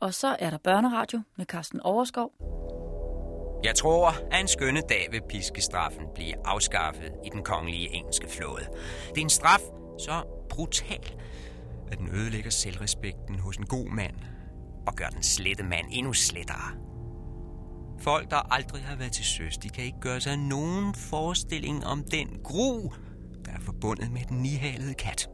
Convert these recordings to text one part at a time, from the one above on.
Og så er der børneradio med Carsten Overskov. Jeg tror, at en skønne dag vil piskestraffen blive afskaffet i den kongelige engelske flåde. Det er en straf så brutal, at den ødelægger selvrespekten hos en god mand og gør den slette mand endnu slettere. Folk, der aldrig har været til søs, de kan ikke gøre sig nogen forestilling om den gru, der er forbundet med den nihalede kat.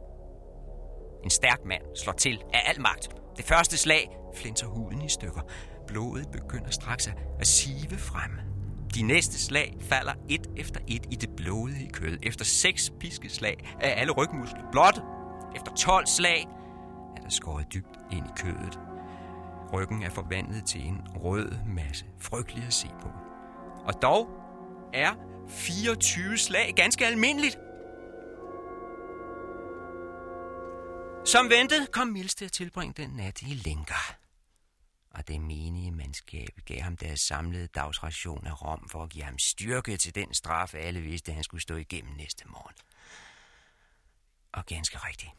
En stærk mand slår til af al magt. Det første slag flinser huden i stykker. Blodet begynder straks at sive frem. De næste slag falder et efter et i det blodige kød. Efter seks piskeslag er alle rygmuskler blot. Efter 12 slag er der skåret dybt ind i kødet. Ryggen er forvandlet til en rød masse. Frygtelig at se på. Og dog er 24 slag ganske almindeligt. Som ventet kom Mils til at tilbringe den nat i lænker. Og det menige mandskab gav ham deres samlede dagsration af rom for at give ham styrke til den straf, alle vidste, han skulle stå igennem næste morgen. Og ganske rigtigt.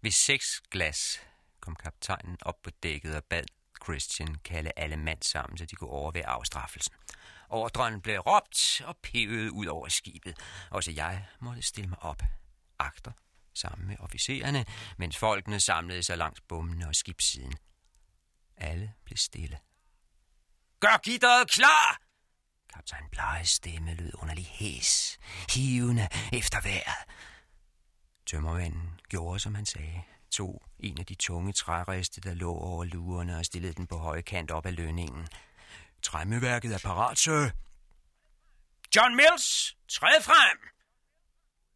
Ved seks glas kom kaptajnen op på dækket og bad Christian kalde alle mand sammen, så de kunne overvære afstraffelsen. Ordren blev råbt og pevet ud over skibet. Også jeg måtte stille mig op, agter, sammen med officererne, mens folkene samlede sig langs bommene og skibssiden. Alle blev stille. Gør gitteret klar! Kaptajn Blejes stemme lød underlig hæs, hivende efter vejret. Tømmermanden gjorde, som han sagde, tog en af de tunge træreste, der lå over lurerne og stillede den på høje kant op ad lønningen. Træmmeværket er parat, sir. John Mills, træd frem!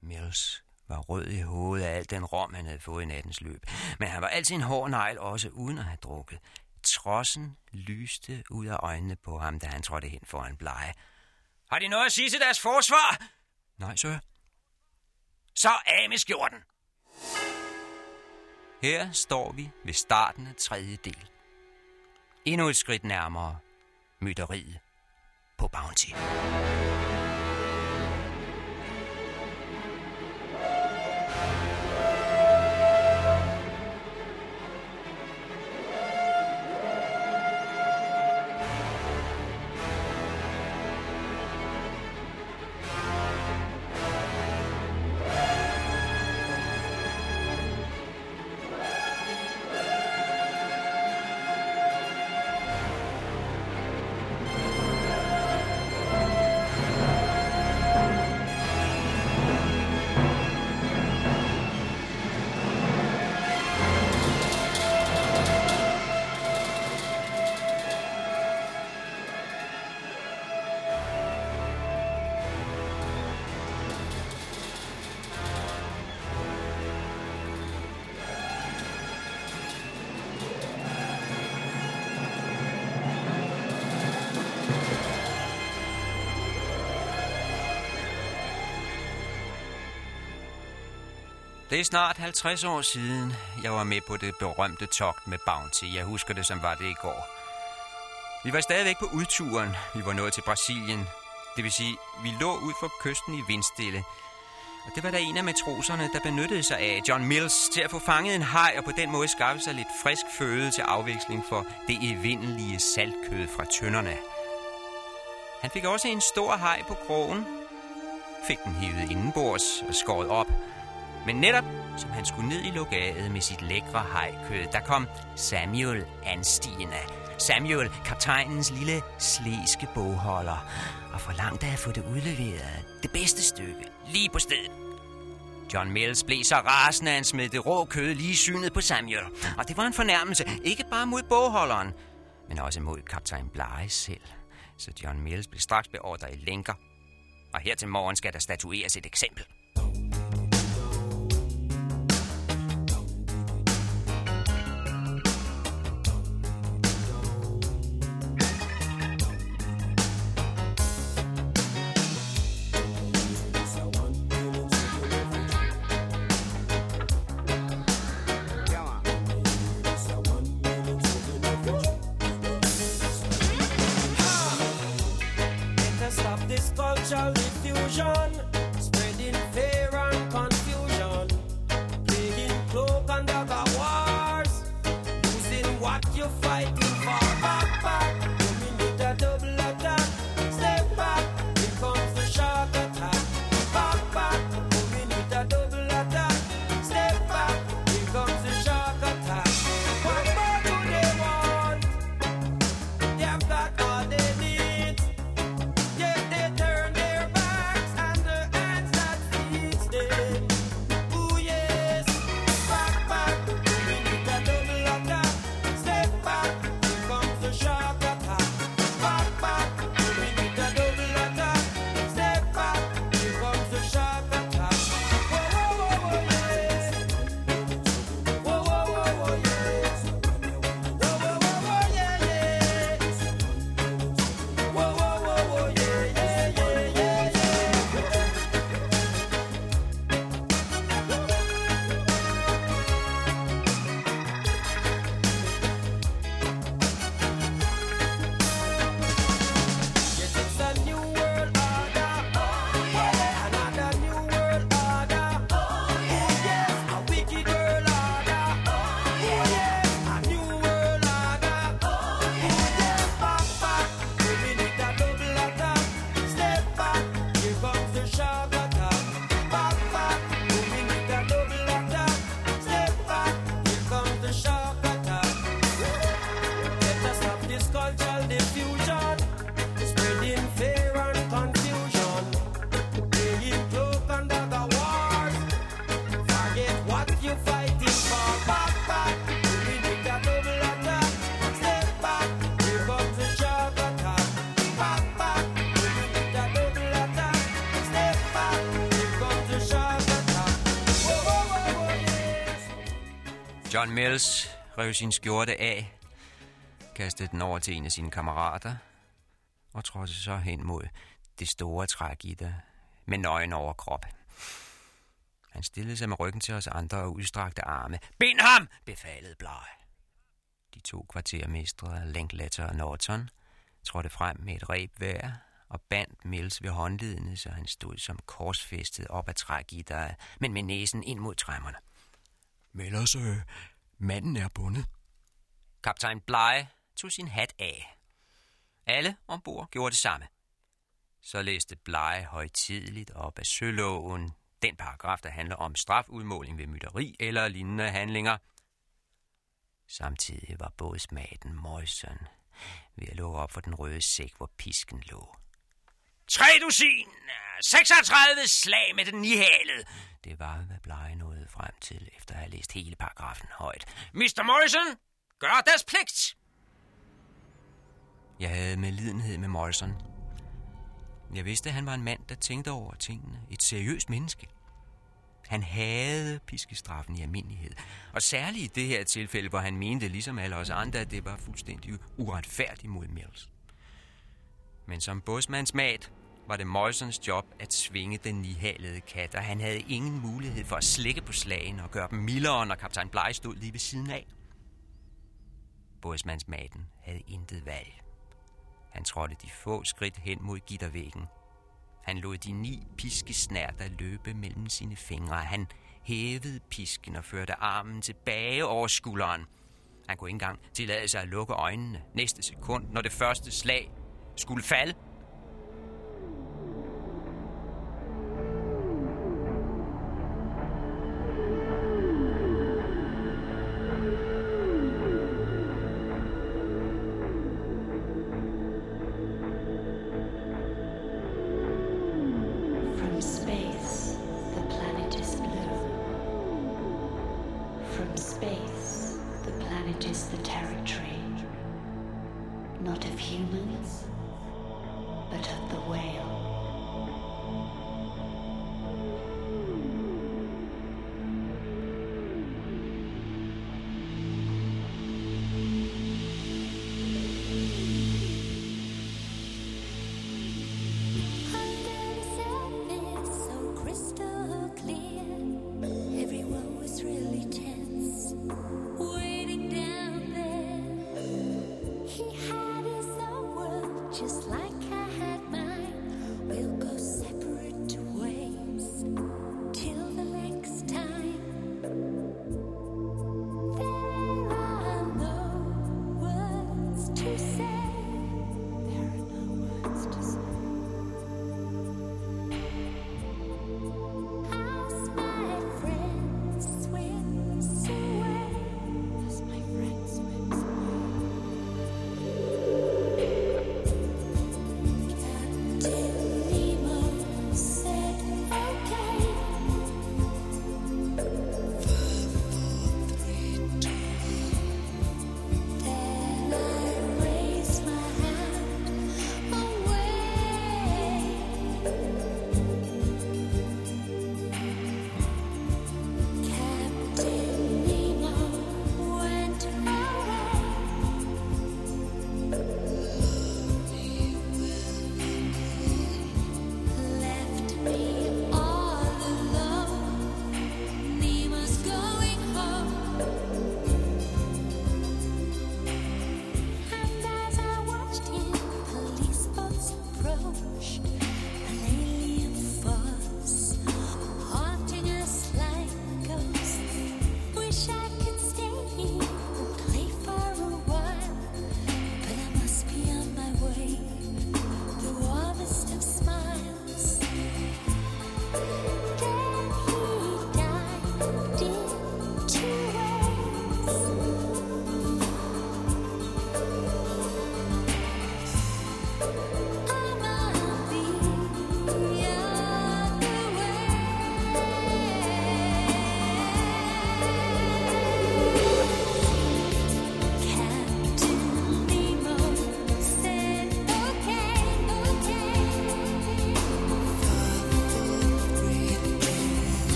Mills var rød i hovedet af al den rom, han havde fået i nattens løb. Men han var altid en hård negl, også uden at have drukket. Trossen lyste ud af øjnene på ham, da han trådte hen foran blege. Har de noget at sige til deres forsvar? Nej, sør. Så af med skjorten! Her står vi ved starten af tredje del. Endnu et skridt nærmere mytteriet på Bounty. Det er snart 50 år siden, jeg var med på det berømte togt med Bounty. Jeg husker det, som var det i går. Vi var stadigvæk på udturen. Vi var nået til Brasilien. Det vil sige, vi lå ud for kysten i vindstille. Og det var der en af matroserne, der benyttede sig af John Mills til at få fanget en haj og på den måde skaffe sig lidt frisk føde til afveksling for det evindelige saltkød fra tønderne. Han fik også en stor haj på krogen, fik den hivet indenbords og skåret op – men netop som han skulle ned i lokalet med sit lækre hajkød, der kom Samuel anstigende. Samuel, kaptajnens lille slæske bogholder, og forlangte at få det udleveret. Det bedste stykke, lige på stedet. John Mills blev så rasende, at han smed det rå kød lige synet på Samuel. Og det var en fornærmelse, ikke bare mod bogholderen, men også mod kaptajn Blege selv. Så John Mills blev straks beordret i lænker. Og her til morgen skal der statueres et eksempel. John Mills rev sin skjorte af, kastede den over til en af sine kammerater og trådte så hen mod det store trægitter med nøgen over krop. Han stillede sig med ryggen til os andre og udstrakte arme. Bind ham, befalede Bly. De to kvartermestre, Lenkletter og Norton, trådte frem med et reb hver og bandt Mills ved håndledene, så han stod som korsfæstet op ad trægitteret, men med næsen ind mod træmmerne. Mellers, øh, manden er bundet. Kaptajn Bleje tog sin hat af. Alle ombord gjorde det samme. Så læste Bleje højtidligt op af søloven, den paragraf, der handler om strafudmåling ved mytteri eller lignende handlinger. Samtidig var bådsmaten Møjsen ved at lukke op for den røde sæk, hvor pisken lå. Tre dusin! 36 slag med den nihalede! Det var, hvad Blege nåede frem til, efter at have læst hele paragrafen højt. Mr. Morrison, gør deres pligt! Jeg havde med lidenhed med Morrison. Jeg vidste, at han var en mand, der tænkte over tingene. Et seriøst menneske. Han havde piskestraffen i almindelighed. Og særligt i det her tilfælde, hvor han mente, ligesom alle os andre, at det var fuldstændig uretfærdigt mod Mills. Men som bådsmandsmat var det Møjsons job at svinge den nihalede kat, og han havde ingen mulighed for at slikke på slagen og gøre dem mildere, når kaptajn Bly stod lige ved siden af. Bådsmandsmaten havde intet valg. Han trådte de få skridt hen mod gittervæggen. Han lod de ni piskesnærter løbe mellem sine fingre. Han hævede pisken og førte armen tilbage over skulderen. Han kunne ikke engang tillade sig at lukke øjnene næste sekund, når det første slag skulle falde. From space, the planet is blue. From space, the planet is the territory. Not of humans, but of the whale.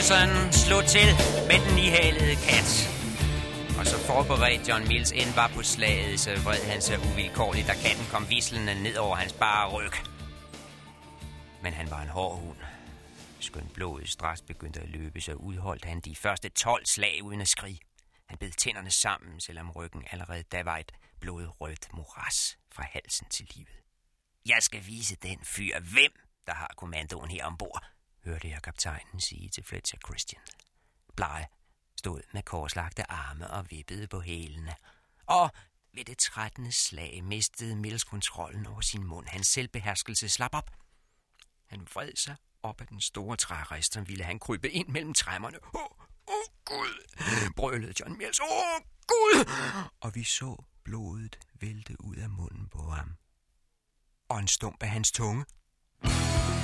Morrison slog til med den ihalede kat. Og så forberedt John Mills end var på slaget, så vred han sig uvilkårligt, da katten kom vislende ned over hans bare ryg. Men han var en hård hund. Skøn blodet straks begyndte at løbe, så udholdt han de første 12 slag uden at skrige. Han bed tænderne sammen, selvom ryggen allerede da var et blodrødt moras fra halsen til livet. Jeg skal vise den fyr, hvem der har kommandoen her ombord, hørte jeg kaptajnen sige til Fletcher Christian. Blege stod med korslagte arme og vippede på hælene. Og ved det 13. slag mistede Mills kontrollen over sin mund. Hans selvbeherskelse slap op. Han vred sig op ad den store trærest, som ville han krybe ind mellem træmmerne. Åh, oh, oh, Gud, brølede John Mills. Åh, oh, Gud! Og vi så blodet vælte ud af munden på ham. Og en stump af hans tunge. We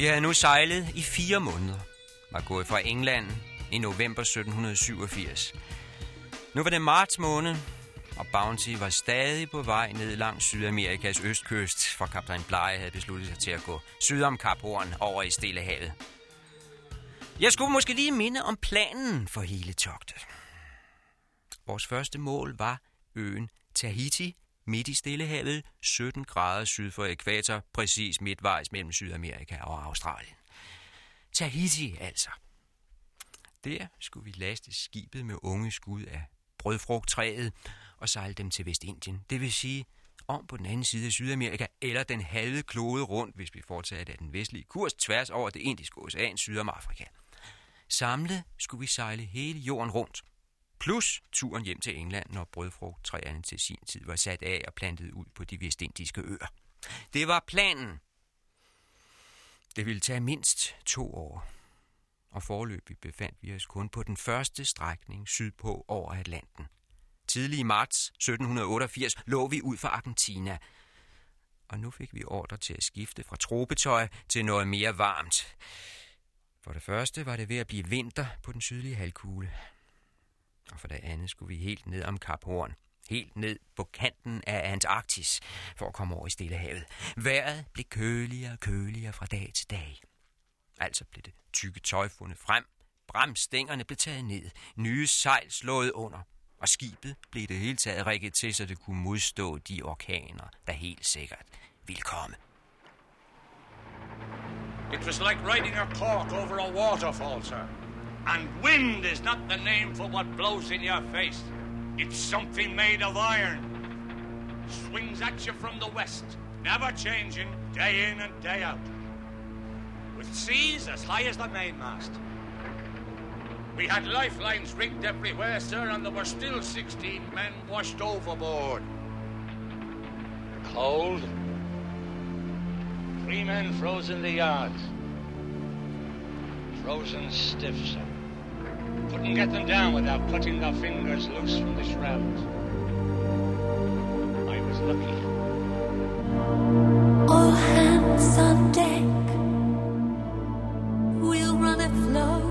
Vi havde nu sejlet i fire måneder. Var gået fra England i november 1787. Nu var det marts måned, og Bounty var stadig på vej ned langs Sydamerikas østkyst, for kaptajn Bleje havde besluttet sig til at gå syd om Kap Horn over i Stillehavet. Jeg skulle måske lige minde om planen for hele togtet. Vores første mål var øen Tahiti, midt i Stillehavet, 17 grader syd for ekvator, præcis midtvejs mellem Sydamerika og Australien. Tahiti altså. Der skulle vi laste skibet med unge skud af brødfrugttræet og sejle dem til Vestindien. Det vil sige om på den anden side af Sydamerika, eller den halve klode rundt, hvis vi fortsatte af den vestlige kurs tværs over det indiske ocean syd om Afrika. Samlet skulle vi sejle hele jorden rundt, plus turen hjem til England, når brødfrugttræerne til sin tid var sat af og plantet ud på de vestindiske øer. Det var planen. Det ville tage mindst to år, og forløbig befandt vi os kun på den første strækning sydpå over Atlanten. Tidlig i marts 1788 lå vi ud for Argentina, og nu fik vi ordre til at skifte fra tropetøj til noget mere varmt. For det første var det ved at blive vinter på den sydlige halvkugle, og for det andet skulle vi helt ned om Kap Horn, helt ned på kanten af Antarktis, for at komme over i Stillehavet. Vejret blev køligere og køligere fra dag til dag. Altså blev det tykke tøj fundet frem, bremstængerne blev taget ned, nye sejl slået under, og skibet blev det hele taget rigget til, så det kunne modstå de orkaner, der helt sikkert ville komme. It was like riding a cork over a waterfall, sir. And wind is not the name for what blows in your face. It's something made of iron. Swings at you from the west, never changing, day in and day out. With seas as high as the mainmast. We had lifelines rigged everywhere, sir, and there were still 16 men washed overboard. Cold. Three men frozen the yards. Frozen stiff, sir. Couldn't get them down without cutting their fingers loose from the shrouds. I was lucky. All hands on deck. We'll run afloat.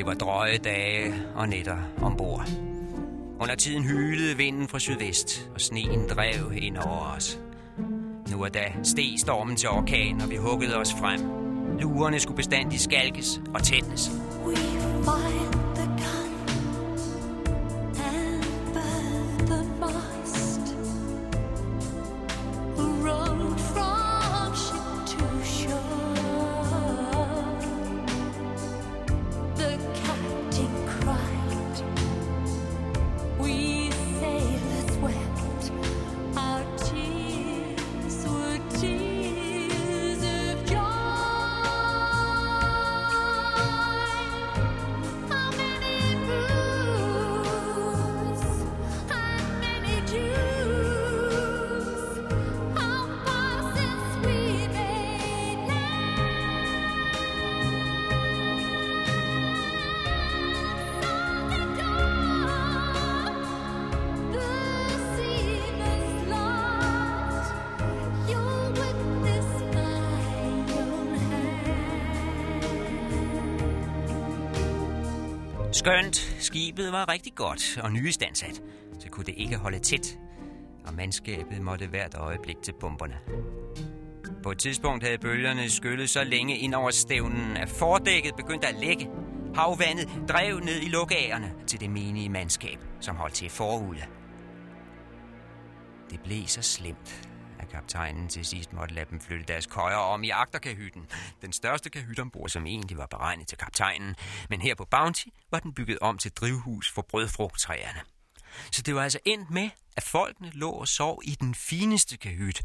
Det var drøje dage og nætter ombord. Under tiden hylede vinden fra sydvest, og sneen drev ind over os. Nu og da steg stormen til orkan, og vi huggede os frem. Lurerne skulle bestandigt skalkes og tætnes. We find skibet var rigtig godt og nyistandsat, så kunne det ikke holde tæt, og mandskabet måtte hvert øjeblik til bomberne. På et tidspunkt havde bølgerne skyllet så længe ind over stævnen, at fordækket begyndte at lægge. Havvandet drev ned i lukagerne til det menige mandskab, som holdt til forude. Det blev så slemt, at kaptajnen til sidst måtte lade dem flytte deres køjer om i agterkahytten. Den største kahyt ombord, som egentlig var beregnet til kaptajnen. Men her på Bounty var den bygget om til drivhus for brødfrugttræerne. Så det var altså endt med, at folkene lå og sov i den fineste kahyt.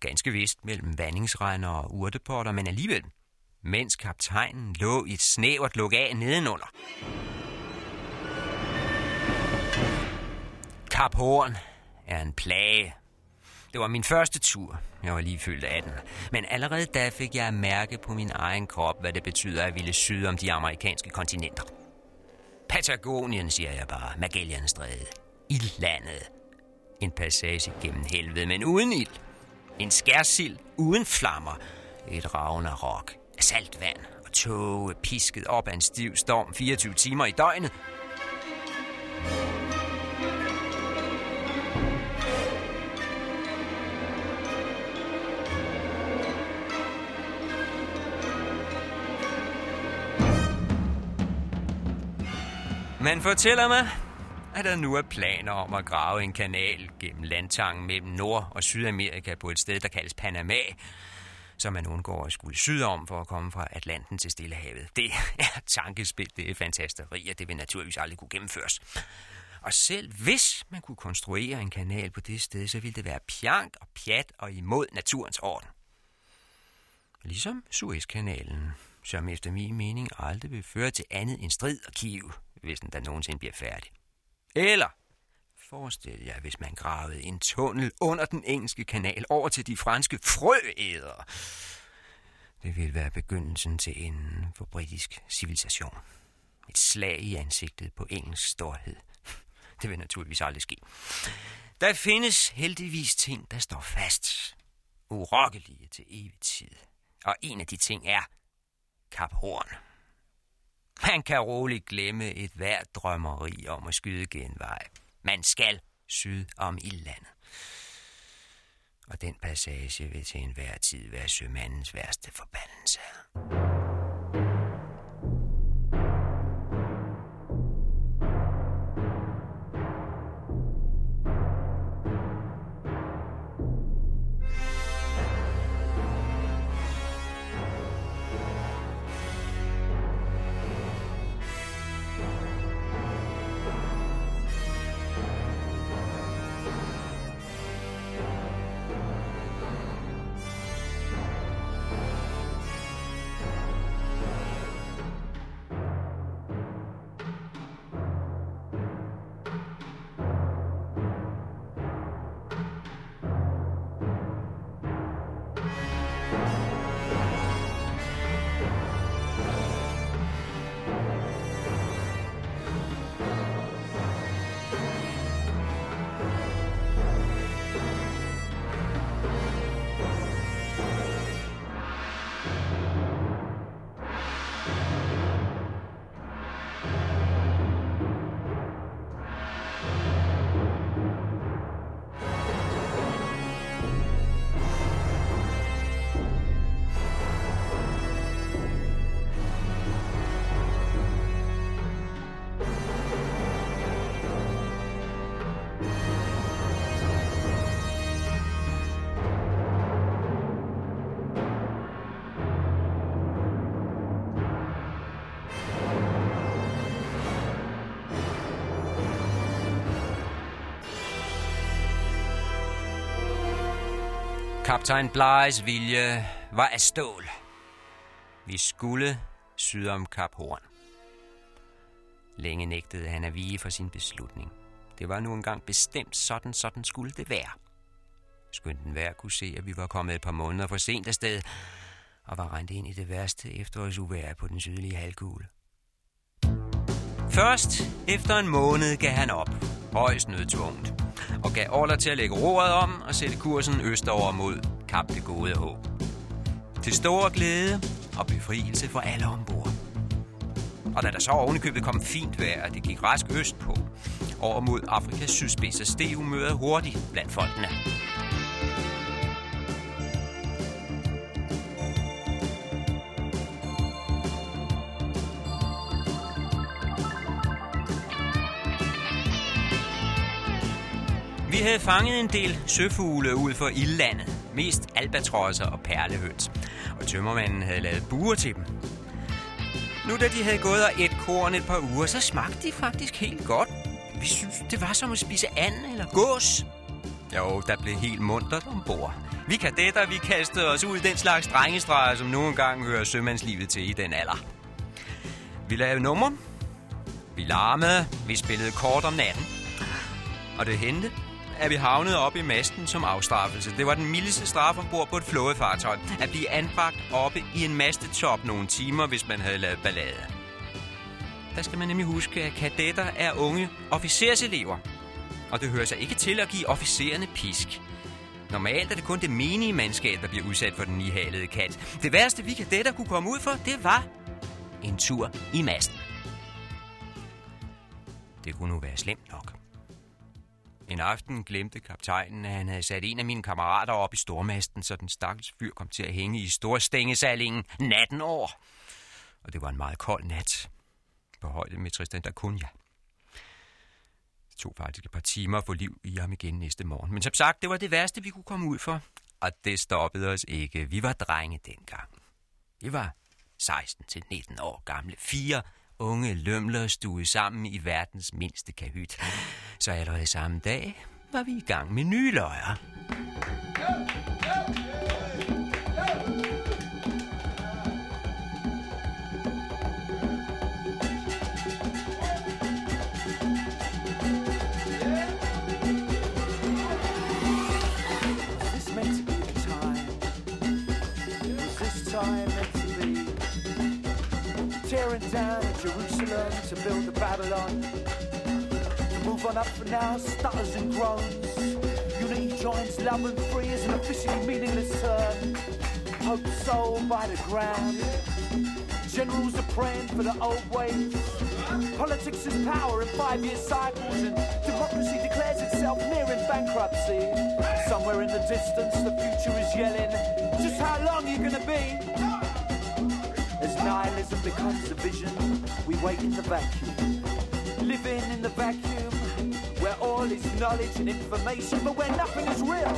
Ganske vist mellem vandingsregner og urtepotter, men alligevel. Mens kaptajnen lå i et snævert luk af nedenunder. Kap Horn er en plage. Det var min første tur. Jeg var lige fyldt 18. Men allerede da fik jeg at mærke på min egen krop, hvad det betyder at ville syde om de amerikanske kontinenter. Patagonien, siger jeg bare. Magellanstræde. landet. En passage gennem helvede, men uden ild. En skærsild uden flammer. Et ragnarok saltvand og tåge pisket op af en stiv storm 24 timer i døgnet. Man fortæller mig, at der nu er planer om at grave en kanal gennem landtangen mellem Nord- og Sydamerika på et sted, der kaldes Panama, så man undgår at skulle sydom for at komme fra Atlanten til Stillehavet. Det er tankespil, det er fantasteri, og det vil naturligvis aldrig kunne gennemføres. Og selv hvis man kunne konstruere en kanal på det sted, så ville det være pjank og pjat og imod naturens orden. Ligesom Suezkanalen, som efter min mening aldrig vil føre til andet end strid og kiv, hvis den da nogensinde bliver færdig. Eller forestil jer, hvis man gravede en tunnel under den engelske kanal over til de franske frøædere. Det ville være begyndelsen til enden for britisk civilisation. Et slag i ansigtet på engelsk storhed. Det vil naturligvis aldrig ske. Der findes heldigvis ting, der står fast. Urokkelige til evig tid. Og en af de ting er Kap Horn. Man kan roligt glemme et hvert drømmeri om at skyde genvej. Man skal syd om ildlandet. Og den passage vil til enhver tid være sømandens værste forbandelse. Kaptajn Blejes vilje var af stål. Vi skulle syd om Kap Horn. Længe nægtede han at vige for sin beslutning. Det var nu engang bestemt sådan, sådan skulle det være. Skønt den hver kunne se, at vi var kommet et par måneder for sent afsted, og var rent ind i det værste efterårsuvær på den sydlige halvkugle. Først efter en måned gav han op, højst nødtvunget, og gav ordre til at lægge roret om og sætte kursen østover mod Kap det Gode Håb. Til stor glæde og befrielse for alle ombord. Og da der så ovenikøbet kom fint vejr, og det gik rask øst på, over mod Afrikas sydspids, så steg humøret hurtigt blandt folkene. Vi havde fanget en del søfugle ud for ildlandet. Mest albatrosser og perlehøns. Og tømmermanden havde lavet buer til dem. Nu da de havde gået og et korn et par uger, så smagte de faktisk helt godt. Vi synes, det var som at spise and eller gås. Jo, der blev helt muntert ombord. Vi kadetter, vi kastede os ud i den slags drengestreger, som nogle gange hører sømandslivet til i den alder. Vi lavede nummer. Vi larmede. Vi spillede kort om natten. Og det hente, er vi havnet oppe i masten som afstraffelse. Det var den mildeste straf ombord på et flådefartøj. At blive anbragt oppe i en mastetop nogle timer, hvis man havde lavet ballade. Der skal man nemlig huske, at kadetter er unge officerselever. Og det hører sig ikke til at give officererne pisk. Normalt er det kun det menige mandskab, der bliver udsat for den nihalede kat. Det værste, vi kadetter kunne komme ud for, det var en tur i masten. Det kunne nu være slemt nok. En aften glemte kaptajnen, at han havde sat en af mine kammerater op i stormasten, så den stakkels fyr kom til at hænge i storstængesalingen natten over. Og det var en meget kold nat. På højde med Tristan da Cunha. Det tog faktisk et par timer at få liv i ham igen næste morgen. Men som sagt, det var det værste, vi kunne komme ud for. Og det stoppede os ikke. Vi var drenge dengang. Vi var 16-19 år gamle. Fire unge lømler stuede sammen i verdens mindste kahyt. Så allerede samme dag var vi i gang med nye løjer. Ja. Up for now, stutters and groans. Unity joins love and free is an officially meaningless term. Hope sold by the ground. Generals are praying for the old ways. Politics is power in five-year cycles, and democracy declares itself nearing bankruptcy. Somewhere in the distance, the future is yelling, "Just how long are you gonna be?" As nihilism becomes a vision, we wait in the vacuum, living in the vacuum. Where all is knowledge and information, but where nothing is real.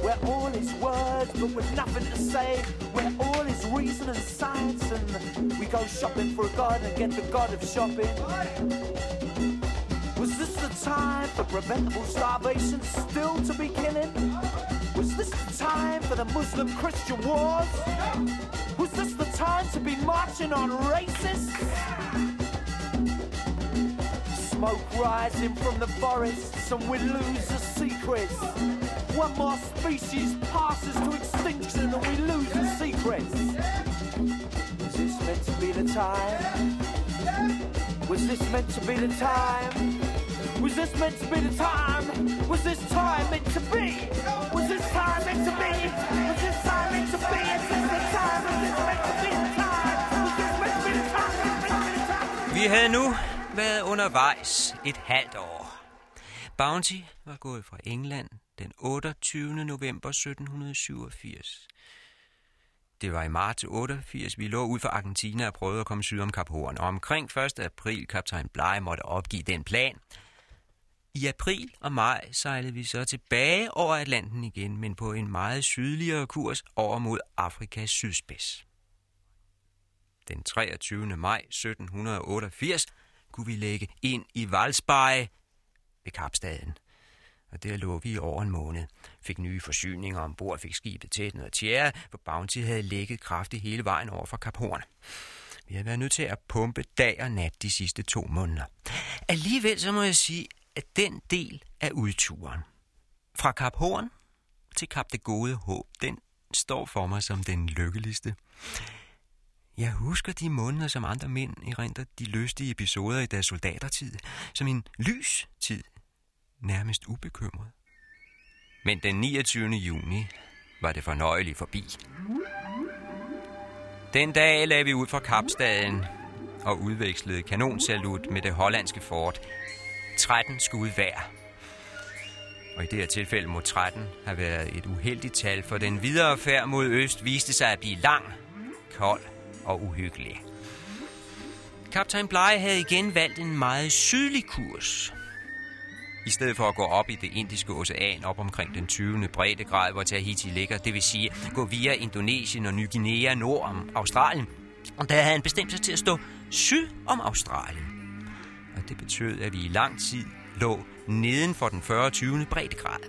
Where all is words, but with nothing to say. Where all is reason and science, and we go shopping for a god and get the god of shopping. Was this the time for preventable starvation still to be killing? Was this the time for the Muslim Christian wars? Was this the time to be marching on racists? Smoke rising from the forests, and we lose the secrets. One more species passes to extinction, and we lose the secrets. Was this meant to be the time? Was this meant to be the time? Was this meant to be the time? Was this time meant to be? Was this time meant to be? Was this time meant to be? Is this the time? Was this meant to be the time? Was this meant to be the time? Vi er havde nu været undervejs et halvt år. Bounty var gået fra England den 28. november 1787. Det var i marts 88, vi lå ud for Argentina og prøvede at komme syd om Kap Horn. Og omkring 1. april, kaptajn Bly måtte opgive den plan. I april og maj sejlede vi så tilbage over Atlanten igen, men på en meget sydligere kurs over mod Afrikas sydspids. Den 23. maj 1788 kunne vi lægge ind i Valsbeje ved Kapstaden. Og der lå vi i over en måned. Fik nye forsyninger ombord, fik skibet tæt og tjære, for Bounty havde lægget kraftigt hele vejen over fra Kap Horn. Vi havde været nødt til at pumpe dag og nat de sidste to måneder. Alligevel så må jeg sige, at den del af udturen, fra Kap Horn til Kap det Gode Håb, den står for mig som den lykkeligste. Jeg husker de måneder, som andre mænd erindrer de lystige episoder i deres soldatertid, som en lys tid, nærmest ubekymret. Men den 29. juni var det fornøjeligt forbi. Den dag lagde vi ud fra Kapstaden og udvekslede kanonsalut med det hollandske fort. 13 skud hver. Og i det her tilfælde må 13 have været et uheldigt tal, for den videre færd mod øst viste sig at blive lang, kold og uhyggelig. Kaptajn Bly havde igen valgt en meget sydlig kurs. I stedet for at gå op i det indiske ocean op omkring den 20. breddegrad, hvor Tahiti ligger, det vil sige gå via Indonesien og Ny Guinea nord om Australien. Og der havde han bestemt sig til at stå syd om Australien. Og det betød, at vi i lang tid lå neden for den 40. 20. breddegrad.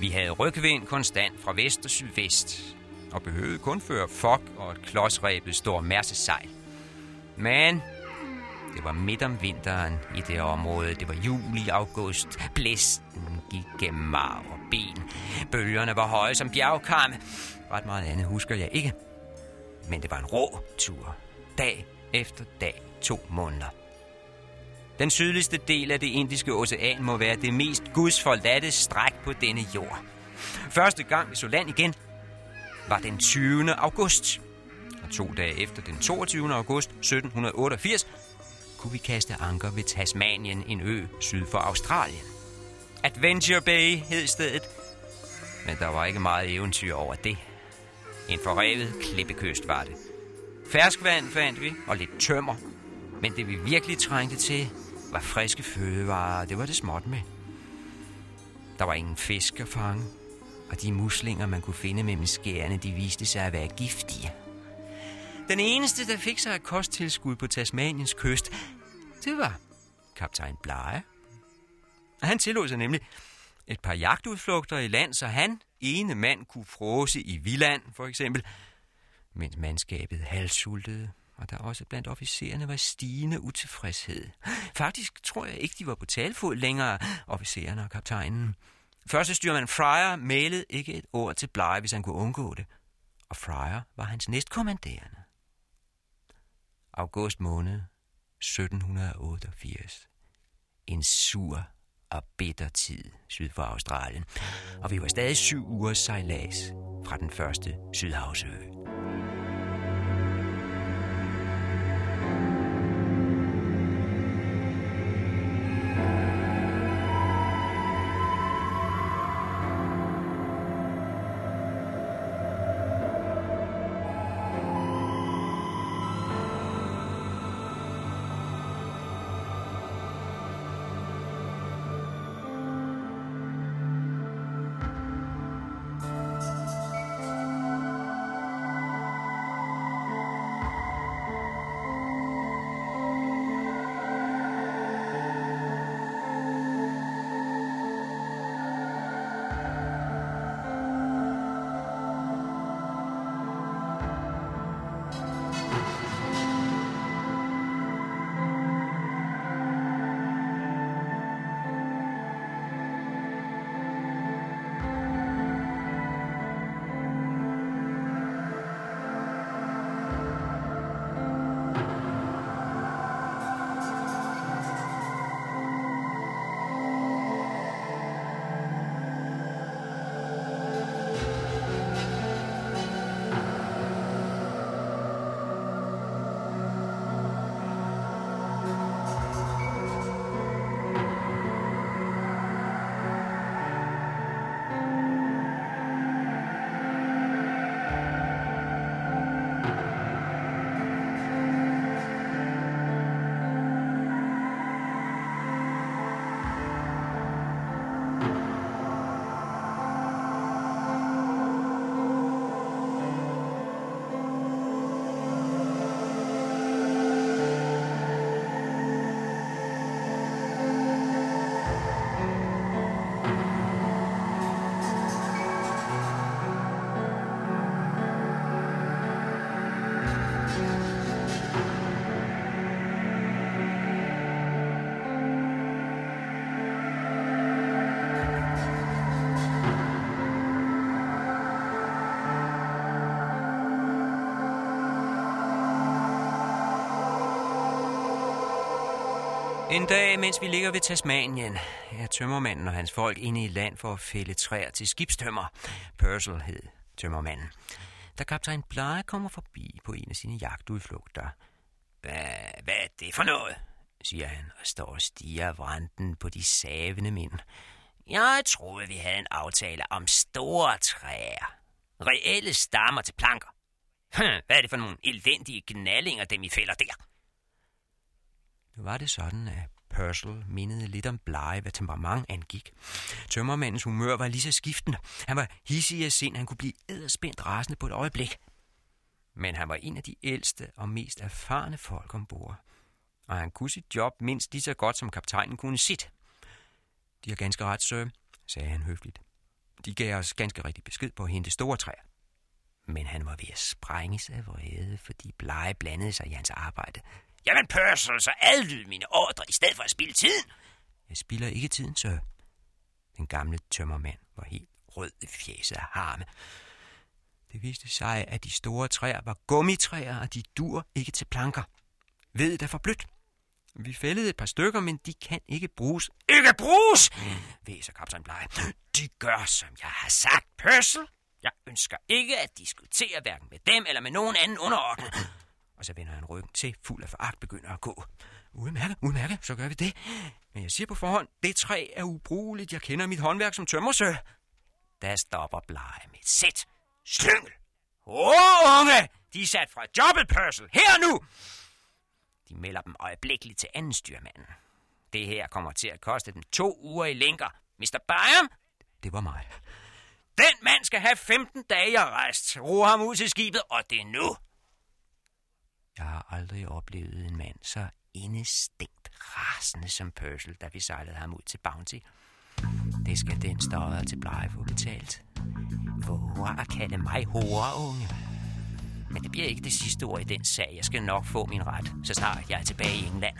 Vi havde rygvind konstant fra vest og sydvest, og behøvede kun føre fok og et klodsrebet stor masse sejl. Men Det var midt om vinteren i det område. Det var juli, august. Blæsten gik gennem marv og ben. Bølgerne var høje som bjergkamme. Ret meget andet husker jeg ikke. Men det var en rå tur. Dag efter dag, to måneder. Den sydligste del af det indiske ocean må være det mest gudsforladte stræk på denne jord. Første gang vi så land igen, var den 20. august. Og to dage efter den 22. august 1788, kunne vi kaste anker ved Tasmanien, en ø syd for Australien. Adventure Bay hed stedet, men der var ikke meget eventyr over det. En forrevet klippekyst var det. Ferskvand fandt vi, og lidt tømmer. Men det vi virkelig trængte til, var friske fødevarer, det var det småt med. Der var ingen fisk at fange, og de muslinger, man kunne finde mellem skærene, de viste sig at være giftige. Den eneste, der fik sig et kosttilskud på Tasmaniens kyst, det var kaptajn Blege. Han tillod sig nemlig et par jagtudflugter i land, så han, ene mand, kunne frose i Viland, for eksempel, mens mandskabet halssultede, og der også blandt officererne var stigende utilfredshed. Faktisk tror jeg ikke, de var på talfod længere, officererne og kaptajnen. Første styrmand Fryer malede ikke et ord til Blige, hvis han kunne undgå det, og Fryer var hans næstkommanderende. August måned 1788. En sur og bitter tid syd for Australien, og vi var stadig syv ugers sejlads fra den første Sydhavsø. Dag, mens vi ligger ved Tasmanien, er tømmermanden og hans folk inde i land for at fælde træer til skibstømmer. Purcell hed tømmermanden. Da kaptajn Blige kommer forbi på en af sine jagtudflugter. Hvad, hvad er det for noget? siger han og står og stiger vranden på de savende mænd. Jeg troede, vi havde en aftale om store træer. Reelle stammer til planker. Hm, Hvad er det for nogle elendige gnallinger, dem I fælder der? Nu var det sådan, at Purcell mindede lidt om Blege, hvad temperament angik. Tømmermandens humør var lige så skiftende. Han var hissig af sind, han kunne blive edderspændt rasende på et øjeblik. Men han var en af de ældste og mest erfarne folk ombord. Og han kunne sit job mindst lige så godt, som kaptajnen kunne sit. De har ganske ret, sir, sagde han høfligt. De gav os ganske rigtig besked på at hente store træer. Men han var ved at sprænges af vrede, fordi blege blandede sig i hans arbejde. Jamen, Purcell, så adlyd mine ordre i stedet for at spille tiden. Jeg spilder ikke tiden, sir. Den gamle tømmermand var helt rød i fjeset af harme. Det viste sig, at de store træer var gummitræer, og de dur ikke til planker. Ved er for blødt. Vi fældede et par stykker, men de kan ikke bruges. Ikke bruges! Væser kaptajn Blege. De gør, som jeg har sagt, Purcell. Jeg ønsker ikke at diskutere hverken med dem eller med nogen anden underordnet. Og så vender han ryggen til, fuld af foragt begynder at gå. Udmærket, udmærket, så gør vi det. Men jeg siger på forhånd, det træ er ubrugeligt. Jeg kender mit håndværk som tømmersø. Der stopper Blege med sæt. Slyngel! Åh, unge! De er sat fra jobbet, Pørsel! Her nu! De melder dem øjeblikkeligt til anden styrmanden. Det her kommer til at koste dem to uger i lænker. Mr. Byam, Det var mig. den mand skal have 15 dage rest. Ro ham ud til skibet, og det er nu. Jeg har aldrig oplevet en mand så indestængt rasende som Purcell, da vi sejlede ham ud til Bounty. Det skal den stodder til pleje få betalt. Hvor at kalde mig hore, unge. Men det bliver ikke det sidste ord i den sag. Jeg skal nok få min ret, så snart jeg er tilbage i England.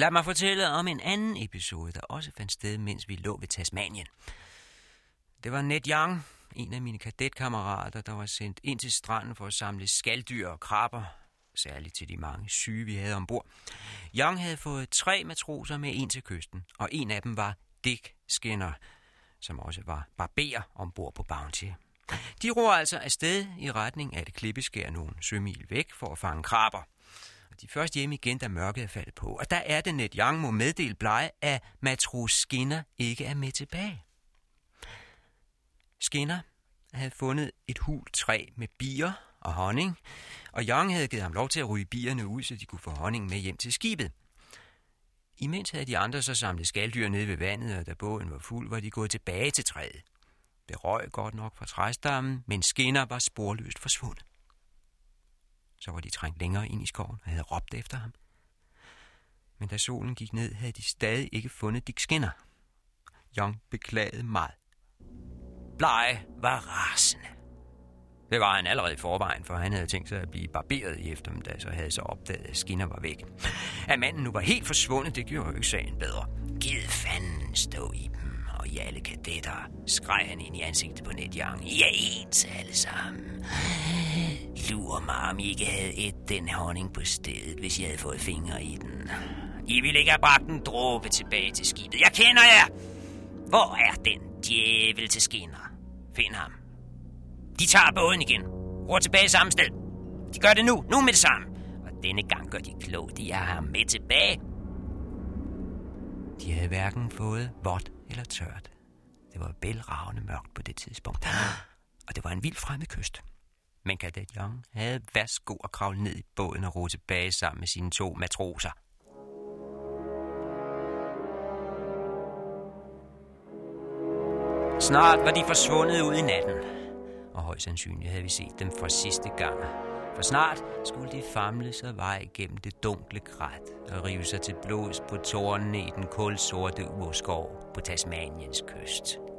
Lad mig fortælle om en anden episode, der også fandt sted, mens vi lå ved Tasmanien. Det var Ned Young, en af mine kadetkammerater, der var sendt ind til stranden for at samle skalddyr og krabber, særligt til de mange syge, vi havde ombord. Young havde fået tre matroser med ind til kysten, og en af dem var Dick Skinner, som også var barber ombord på Bounty. De ror altså afsted i retning af det klippeskær nogle sømil væk for at fange krabber. De først hjemme igen, da mørket er faldet på. Og der er det net Young må meddele blege, at matros Skinner ikke er med tilbage. Skinner havde fundet et hul træ med bier og honning, og Young havde givet ham lov til at ryge bierne ud, så de kunne få honning med hjem til skibet. Imens havde de andre så samlet skalddyr nede ved vandet, og da båden var fuld, var de gået tilbage til træet. Det røg godt nok fra træstammen, men Skinner var sporløst forsvundet. Så var de trængt længere ind i skoven og havde råbt efter ham. Men da solen gik ned, havde de stadig ikke fundet Dick Skinner. Young beklagede meget. Blege var rasende. Det var han allerede i forvejen, for han havde tænkt sig at blive barberet i eftermiddag, så havde så opdaget, at Skinner var væk. At manden nu var helt forsvundet, det gjorde jo ikke sagen bedre. Gid fanden stå i dem, og i alle kadetter, skreg han ind i ansigtet på Ned I er ens alle sammen. Lur mig, om I ikke havde et den honning på stedet, hvis I havde fået fingre i den. I ville ikke have bragt en dråbe tilbage til skibet. Jeg kender jer! Hvor er den djævel til Skinner? Find ham. De tager båden igen. Ror tilbage samme sted. De gør det nu. Nu med det samme. Og denne gang gør de klogt i har ham med tilbage. De havde hverken fået vådt eller tørt. Det var bælragende mørkt på det tidspunkt. Og det var en vild fremmed kyst. Men kadet Young havde værsgo at kravle ned i båden og ro tilbage sammen med sine to matroser. Snart var de forsvundet ud i natten, og højst sandsynligt havde vi set dem for sidste gang. For snart skulle de famle sig vej gennem det dunkle krat og rive sig til blods på tårnene i den kulsorte urskov på Tasmaniens kyst.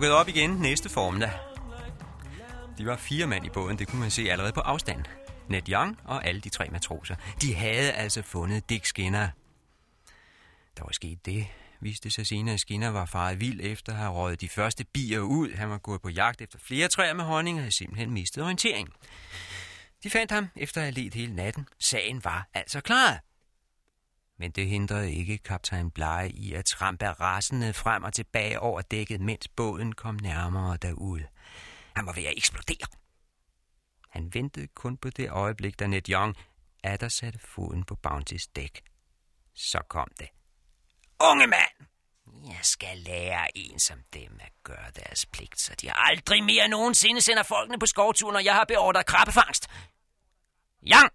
Dukkede op igen næste formiddag. De var fire mand i båden, det kunne man se allerede på afstand. Ned Young og alle de tre matroser. De havde altså fundet Dick Skinner. Der var sket det, viste sig senere, at Skinner var faret vild efter at have røget de første bier ud. Han var gået på jagt efter flere træer med honning og havde simpelthen mistet orientering. De fandt ham efter at have let hele natten. Sagen var altså klar. Men det hindrede ikke kaptajn Blege i at trampe rasende frem og tilbage over dækket, mens båden kom nærmere derud. Han var ved at eksplodere. Han ventede kun på det øjeblik, da Ned Young atter satte foden på Bountys dæk. Så kom det. Unge mand! Jeg skal lære en som dem at gøre deres pligt, så de aldrig mere nogensinde sender folkene på skovtur, når jeg har beordret krabbefangst. Young!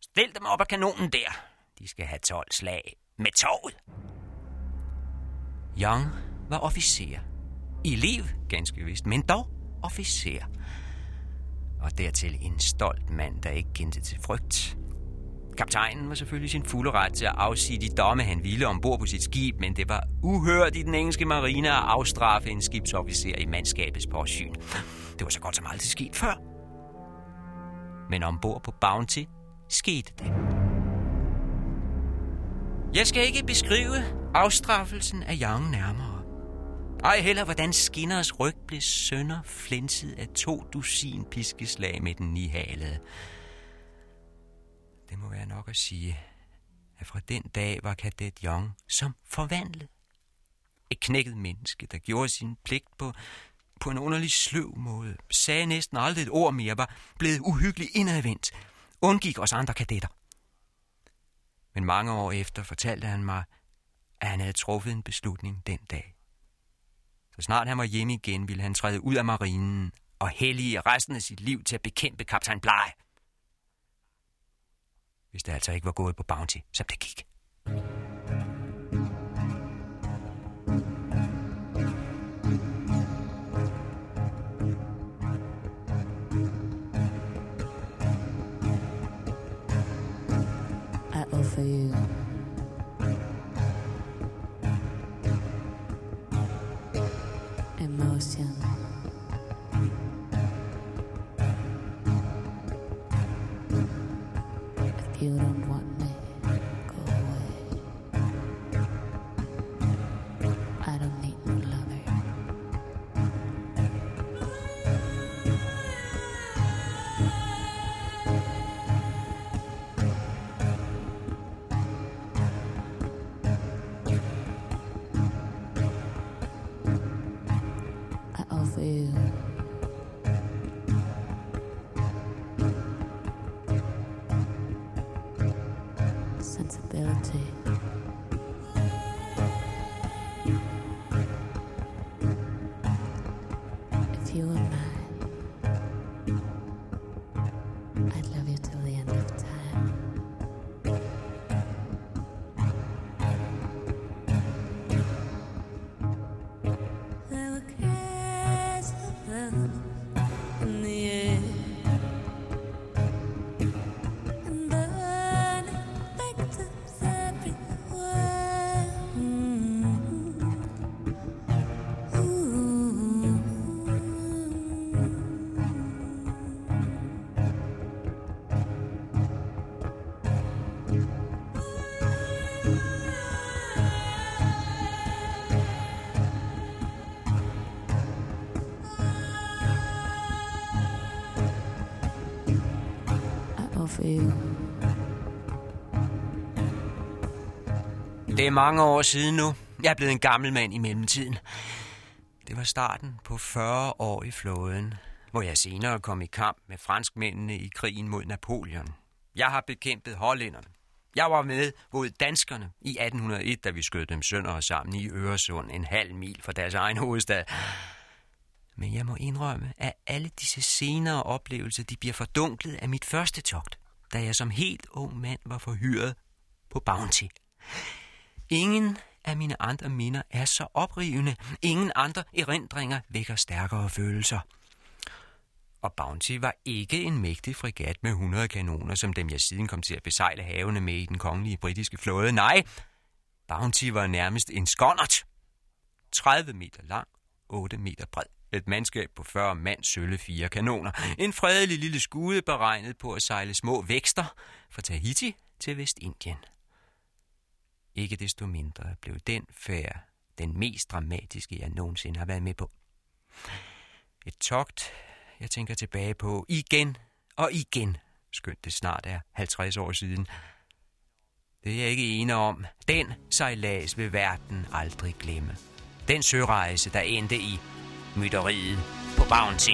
Stil dem op af kanonen der. De skal have 12 slag med toget. Young var officer. I liv, ganske vist, men dog officer. Og dertil en stolt mand, der ikke kendte til frygt. Kaptajnen var selvfølgelig sin fulde ret til at afsige de domme, han ville ombord på sit skib, men det var uhørt i den engelske marine at afstraffe en skibsofficer i mandskabets påsyn. Det var så godt som aldrig sket før. Men ombord på Bounty skete det. Jeg skal ikke beskrive afstraffelsen af Young nærmere. Ej heller, hvordan Skinners ryg blev sønder flinset af to dusin piskeslag med den nihalede. Det må være nok at sige, at fra den dag var kadet Young som forvandlet. Et knækket menneske, der gjorde sin pligt på, på en underlig sløv måde, sagde næsten aldrig et ord mere, var blevet uhyggeligt indadvendt, undgik os andre kadetter. Men mange år efter fortalte han mig, at han havde truffet en beslutning den dag. Så snart han var hjemme igen, ville han træde ud af marinen og hellige resten af sit liv til at bekæmpe kaptajn Bly. Hvis det altså ikke var gået på Bounty, som det gik. I offer you emotion. Ability. Det er mange år siden nu. Jeg er blevet en gammel mand i mellemtiden. Det var starten på 40 år i flåden, hvor jeg senere kom i kamp med franskmændene i krigen mod Napoleon. Jeg har bekæmpet hollænderne. Jeg var med mod danskerne i 1801, da vi skød dem sønder og sammen i Øresund, en halv mil fra deres egen hovedstad. Men jeg må indrømme, at alle disse senere oplevelser, de bliver fordunklet af mit første togt, da jeg som helt ung mand var forhyret på Bounty. Ingen af mine andre minder er så oprivende. Ingen andre erindringer vækker stærkere følelser. Og Bounty var ikke en mægtig frigat med 100 kanoner, som dem jeg siden kom til at besejle havene med i den kongelige britiske flåde. Nej, Bounty var nærmest en skonnert. 30 meter lang, 8 meter bred. Et mandskab på 40 mand sølle fire kanoner. En fredelig lille skude beregnet på at sejle små vækster fra Tahiti til Vestindien. Ikke desto mindre blev den færd den mest dramatiske, jeg nogensinde har været med på. Et togt, jeg tænker tilbage på igen og igen, skønt det snart er 50 år siden. Det er jeg ikke ene om. Den sejlads vil verden aldrig glemme. Den sørejse, der endte i mytteriet på Bounty.